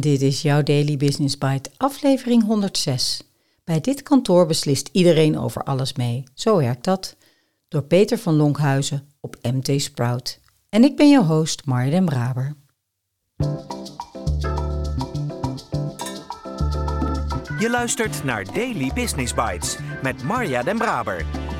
Dit is jouw Daily Business Bite, aflevering 106. Bij dit kantoor beslist iedereen over alles mee. Zo werkt dat. Door Peter van Lonkhuizen op MT Sprout. En ik ben jouw host, Marja Braber. Je luistert naar Daily Business Bites met Marja den Braber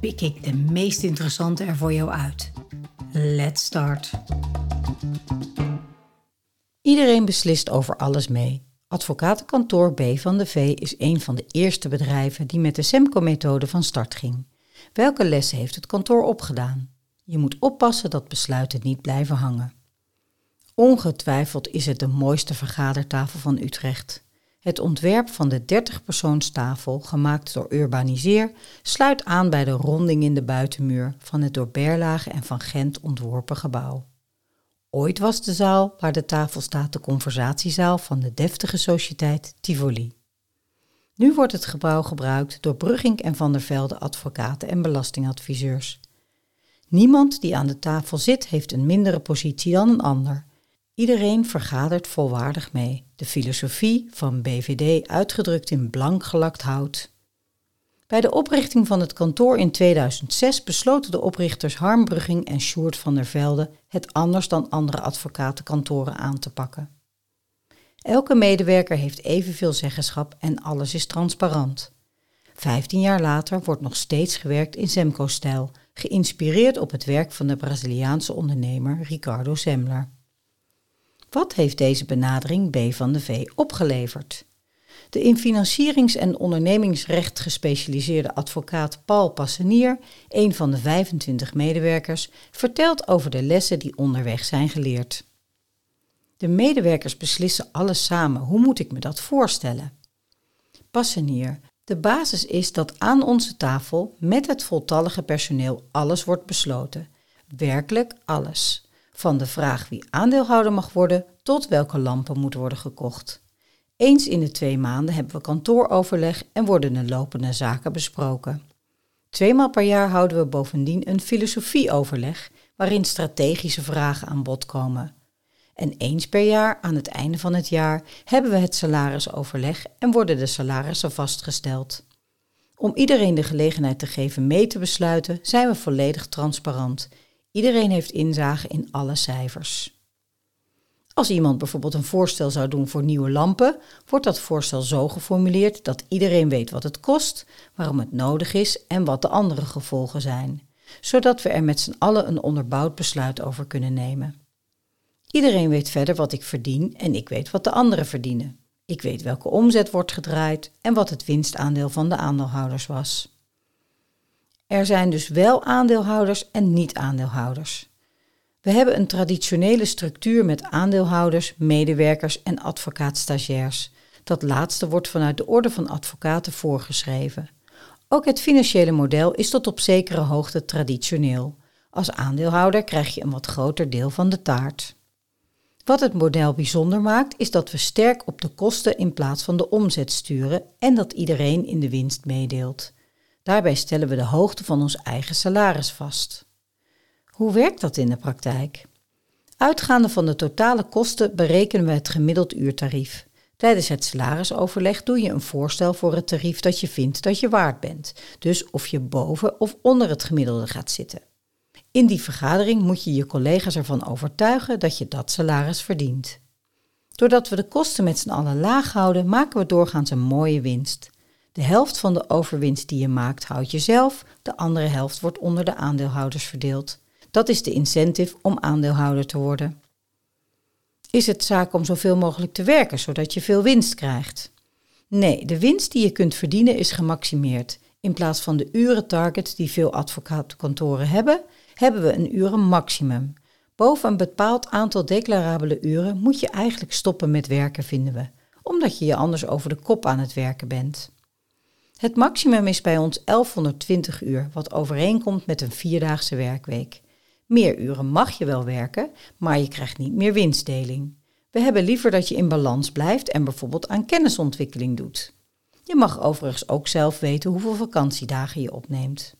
pik ik de meest interessante er voor jou uit. Let's start. Iedereen beslist over alles mee. Advocatenkantoor B van de V is een van de eerste bedrijven die met de SEMCO-methode van start ging. Welke lessen heeft het kantoor opgedaan? Je moet oppassen dat besluiten niet blijven hangen. Ongetwijfeld is het de mooiste vergadertafel van Utrecht. Het ontwerp van de 30-persoonstafel, gemaakt door Urbaniseer, sluit aan bij de ronding in de buitenmuur van het door Berlage en van Gent ontworpen gebouw. Ooit was de zaal waar de tafel staat de conversatiezaal van de deftige sociëteit Tivoli. Nu wordt het gebouw gebruikt door Brugging en van der Velde advocaten en belastingadviseurs. Niemand die aan de tafel zit heeft een mindere positie dan een ander. Iedereen vergadert volwaardig mee. De filosofie van BVD uitgedrukt in blank gelakt hout. Bij de oprichting van het kantoor in 2006 besloten de oprichters Harm Brugging en Sjoerd van der Velde het anders dan andere advocatenkantoren aan te pakken. Elke medewerker heeft evenveel zeggenschap en alles is transparant. Vijftien jaar later wordt nog steeds gewerkt in Semco-stijl, geïnspireerd op het werk van de Braziliaanse ondernemer Ricardo Semler. Wat heeft deze benadering B van de V opgeleverd? De in financierings- en ondernemingsrecht gespecialiseerde advocaat Paul Passenier, een van de 25 medewerkers, vertelt over de lessen die onderweg zijn geleerd. De medewerkers beslissen alles samen. Hoe moet ik me dat voorstellen? Passenier. De basis is dat aan onze tafel met het voltallige personeel alles wordt besloten. Werkelijk alles. Van de vraag wie aandeelhouder mag worden tot welke lampen moeten worden gekocht. Eens in de twee maanden hebben we kantooroverleg en worden de lopende zaken besproken. Tweemaal per jaar houden we bovendien een filosofieoverleg waarin strategische vragen aan bod komen. En eens per jaar, aan het einde van het jaar, hebben we het salarisoverleg en worden de salarissen vastgesteld. Om iedereen de gelegenheid te geven mee te besluiten, zijn we volledig transparant Iedereen heeft inzage in alle cijfers. Als iemand bijvoorbeeld een voorstel zou doen voor nieuwe lampen, wordt dat voorstel zo geformuleerd dat iedereen weet wat het kost, waarom het nodig is en wat de andere gevolgen zijn, zodat we er met z'n allen een onderbouwd besluit over kunnen nemen. Iedereen weet verder wat ik verdien en ik weet wat de anderen verdienen. Ik weet welke omzet wordt gedraaid en wat het winstaandeel van de aandeelhouders was. Er zijn dus wel aandeelhouders en niet-aandeelhouders. We hebben een traditionele structuur met aandeelhouders, medewerkers en advocaatstagiairs. Dat laatste wordt vanuit de orde van advocaten voorgeschreven. Ook het financiële model is tot op zekere hoogte traditioneel. Als aandeelhouder krijg je een wat groter deel van de taart. Wat het model bijzonder maakt, is dat we sterk op de kosten in plaats van de omzet sturen en dat iedereen in de winst meedeelt. Daarbij stellen we de hoogte van ons eigen salaris vast. Hoe werkt dat in de praktijk? Uitgaande van de totale kosten berekenen we het gemiddeld uurtarief. Tijdens het salarisoverleg doe je een voorstel voor het tarief dat je vindt dat je waard bent, dus of je boven of onder het gemiddelde gaat zitten. In die vergadering moet je je collega's ervan overtuigen dat je dat salaris verdient. Doordat we de kosten met z'n allen laag houden, maken we doorgaans een mooie winst. De helft van de overwinst die je maakt houd je zelf, de andere helft wordt onder de aandeelhouders verdeeld. Dat is de incentive om aandeelhouder te worden. Is het zaak om zoveel mogelijk te werken, zodat je veel winst krijgt? Nee, de winst die je kunt verdienen is gemaximeerd. In plaats van de uren target die veel advocatenkantoren hebben, hebben we een uren maximum. Boven een bepaald aantal declarabele uren moet je eigenlijk stoppen met werken, vinden we omdat je je anders over de kop aan het werken bent. Het maximum is bij ons 1120 uur, wat overeenkomt met een vierdaagse werkweek. Meer uren mag je wel werken, maar je krijgt niet meer winstdeling. We hebben liever dat je in balans blijft en bijvoorbeeld aan kennisontwikkeling doet. Je mag overigens ook zelf weten hoeveel vakantiedagen je opneemt.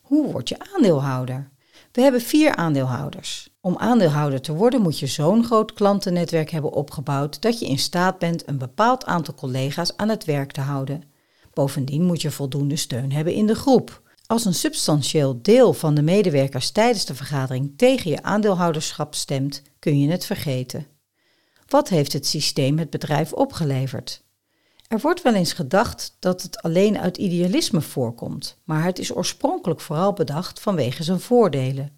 Hoe word je aandeelhouder? We hebben vier aandeelhouders. Om aandeelhouder te worden moet je zo'n groot klantennetwerk hebben opgebouwd dat je in staat bent een bepaald aantal collega's aan het werk te houden. Bovendien moet je voldoende steun hebben in de groep. Als een substantieel deel van de medewerkers tijdens de vergadering tegen je aandeelhouderschap stemt, kun je het vergeten. Wat heeft het systeem het bedrijf opgeleverd? Er wordt wel eens gedacht dat het alleen uit idealisme voorkomt, maar het is oorspronkelijk vooral bedacht vanwege zijn voordelen.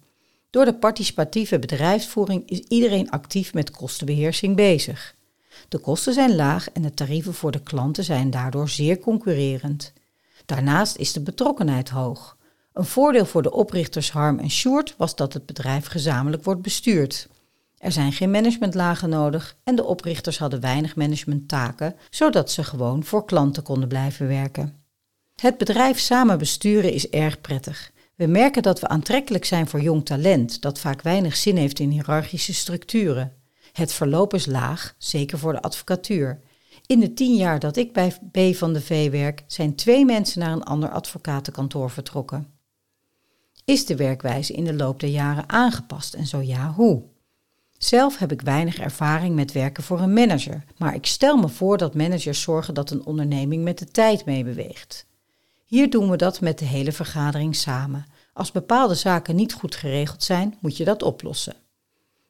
Door de participatieve bedrijfsvoering is iedereen actief met kostenbeheersing bezig. De kosten zijn laag en de tarieven voor de klanten zijn daardoor zeer concurrerend. Daarnaast is de betrokkenheid hoog. Een voordeel voor de oprichters Harm en Sjoerd was dat het bedrijf gezamenlijk wordt bestuurd. Er zijn geen managementlagen nodig en de oprichters hadden weinig managementtaken, zodat ze gewoon voor klanten konden blijven werken. Het bedrijf samen besturen is erg prettig. We merken dat we aantrekkelijk zijn voor jong talent, dat vaak weinig zin heeft in hiërarchische structuren. Het verloop is laag, zeker voor de advocatuur. In de tien jaar dat ik bij B van de V werk, zijn twee mensen naar een ander advocatenkantoor vertrokken. Is de werkwijze in de loop der jaren aangepast en zo ja, hoe? Zelf heb ik weinig ervaring met werken voor een manager, maar ik stel me voor dat managers zorgen dat een onderneming met de tijd meebeweegt. Hier doen we dat met de hele vergadering samen. Als bepaalde zaken niet goed geregeld zijn, moet je dat oplossen.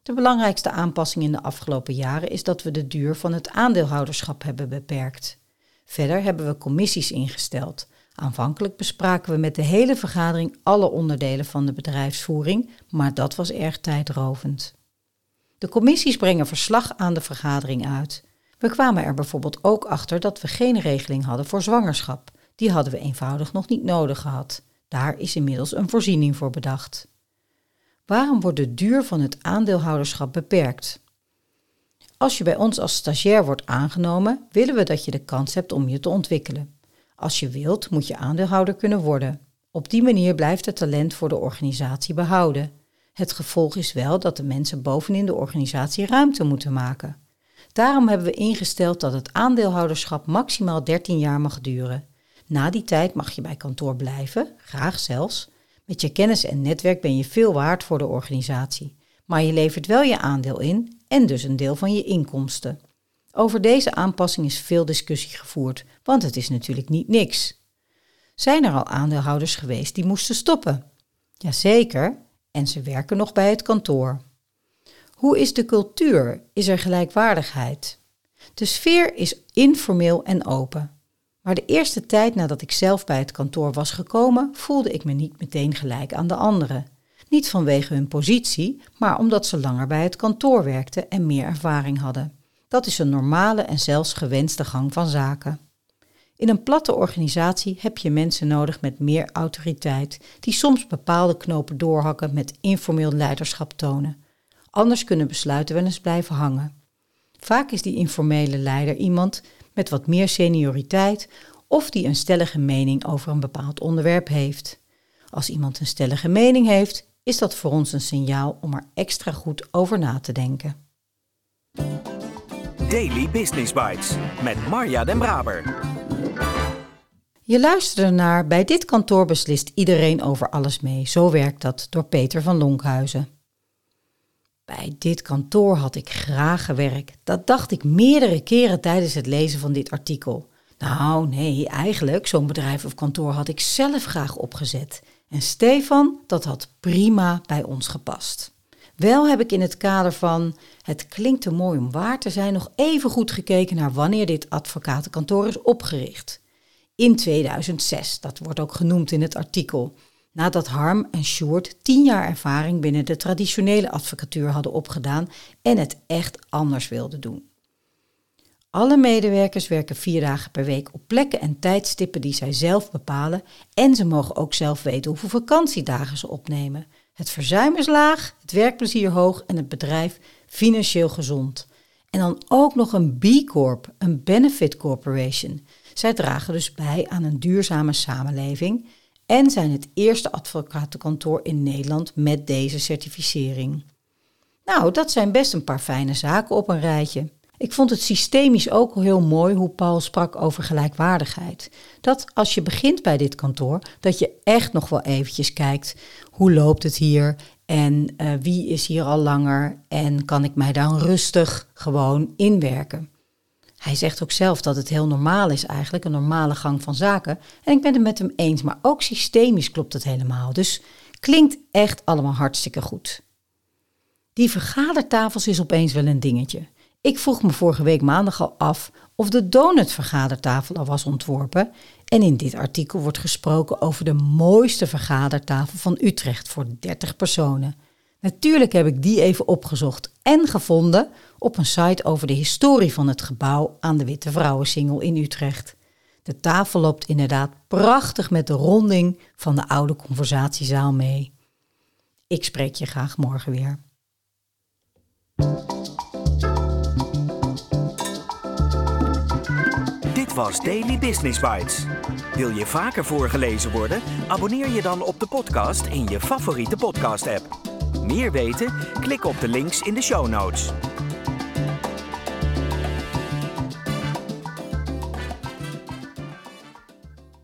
De belangrijkste aanpassing in de afgelopen jaren is dat we de duur van het aandeelhouderschap hebben beperkt. Verder hebben we commissies ingesteld. Aanvankelijk bespraken we met de hele vergadering alle onderdelen van de bedrijfsvoering, maar dat was erg tijdrovend. De commissies brengen verslag aan de vergadering uit. We kwamen er bijvoorbeeld ook achter dat we geen regeling hadden voor zwangerschap. Die hadden we eenvoudig nog niet nodig gehad. Daar is inmiddels een voorziening voor bedacht. Waarom wordt de duur van het aandeelhouderschap beperkt? Als je bij ons als stagiair wordt aangenomen, willen we dat je de kans hebt om je te ontwikkelen. Als je wilt, moet je aandeelhouder kunnen worden. Op die manier blijft het talent voor de organisatie behouden. Het gevolg is wel dat de mensen bovenin de organisatie ruimte moeten maken. Daarom hebben we ingesteld dat het aandeelhouderschap maximaal 13 jaar mag duren. Na die tijd mag je bij kantoor blijven, graag zelfs. Met je kennis en netwerk ben je veel waard voor de organisatie. Maar je levert wel je aandeel in en dus een deel van je inkomsten. Over deze aanpassing is veel discussie gevoerd, want het is natuurlijk niet niks. Zijn er al aandeelhouders geweest die moesten stoppen? Jazeker, en ze werken nog bij het kantoor. Hoe is de cultuur? Is er gelijkwaardigheid? De sfeer is informeel en open. Maar de eerste tijd nadat ik zelf bij het kantoor was gekomen, voelde ik me niet meteen gelijk aan de anderen. Niet vanwege hun positie, maar omdat ze langer bij het kantoor werkten en meer ervaring hadden. Dat is een normale en zelfs gewenste gang van zaken. In een platte organisatie heb je mensen nodig met meer autoriteit, die soms bepaalde knopen doorhakken met informeel leiderschap tonen. Anders kunnen besluiten wel eens blijven hangen. Vaak is die informele leider iemand met wat meer senioriteit of die een stellige mening over een bepaald onderwerp heeft. Als iemand een stellige mening heeft, is dat voor ons een signaal om er extra goed over na te denken. Daily Business Bites met Marja Den Braber. Je luisterde naar Bij dit kantoor beslist iedereen over alles mee. Zo werkt dat door Peter van Lonkhuizen. Bij dit kantoor had ik graag gewerkt. Dat dacht ik meerdere keren tijdens het lezen van dit artikel. Nou, nee, eigenlijk, zo'n bedrijf of kantoor had ik zelf graag opgezet. En Stefan, dat had prima bij ons gepast. Wel heb ik in het kader van het klinkt te mooi om waar te zijn nog even goed gekeken naar wanneer dit advocatenkantoor is opgericht. In 2006, dat wordt ook genoemd in het artikel nadat Harm en Sjoerd tien jaar ervaring binnen de traditionele advocatuur hadden opgedaan en het echt anders wilden doen. Alle medewerkers werken vier dagen per week op plekken en tijdstippen die zij zelf bepalen en ze mogen ook zelf weten hoeveel vakantiedagen ze opnemen. Het verzuim is laag, het werkplezier hoog en het bedrijf financieel gezond. En dan ook nog een B Corp, een Benefit Corporation. Zij dragen dus bij aan een duurzame samenleving en zijn het eerste advocatenkantoor in Nederland met deze certificering. Nou, dat zijn best een paar fijne zaken op een rijtje. Ik vond het systemisch ook heel mooi hoe Paul sprak over gelijkwaardigheid. Dat als je begint bij dit kantoor, dat je echt nog wel eventjes kijkt hoe loopt het hier en uh, wie is hier al langer en kan ik mij dan rustig gewoon inwerken. Hij zegt ook zelf dat het heel normaal is eigenlijk, een normale gang van zaken. En ik ben het met hem eens, maar ook systemisch klopt het helemaal. Dus klinkt echt allemaal hartstikke goed. Die vergadertafels is opeens wel een dingetje. Ik vroeg me vorige week maandag al af of de donutvergadertafel al was ontworpen. En in dit artikel wordt gesproken over de mooiste vergadertafel van Utrecht voor 30 personen. Natuurlijk heb ik die even opgezocht en gevonden op een site over de historie van het gebouw aan de Witte Vrouwensingel in Utrecht. De tafel loopt inderdaad prachtig met de ronding van de oude conversatiezaal mee. Ik spreek je graag morgen weer. Dit was Daily Business Bites. Wil je vaker voorgelezen worden? Abonneer je dan op de podcast in je favoriete podcast-app. Meer weten? Klik op de links in de show notes.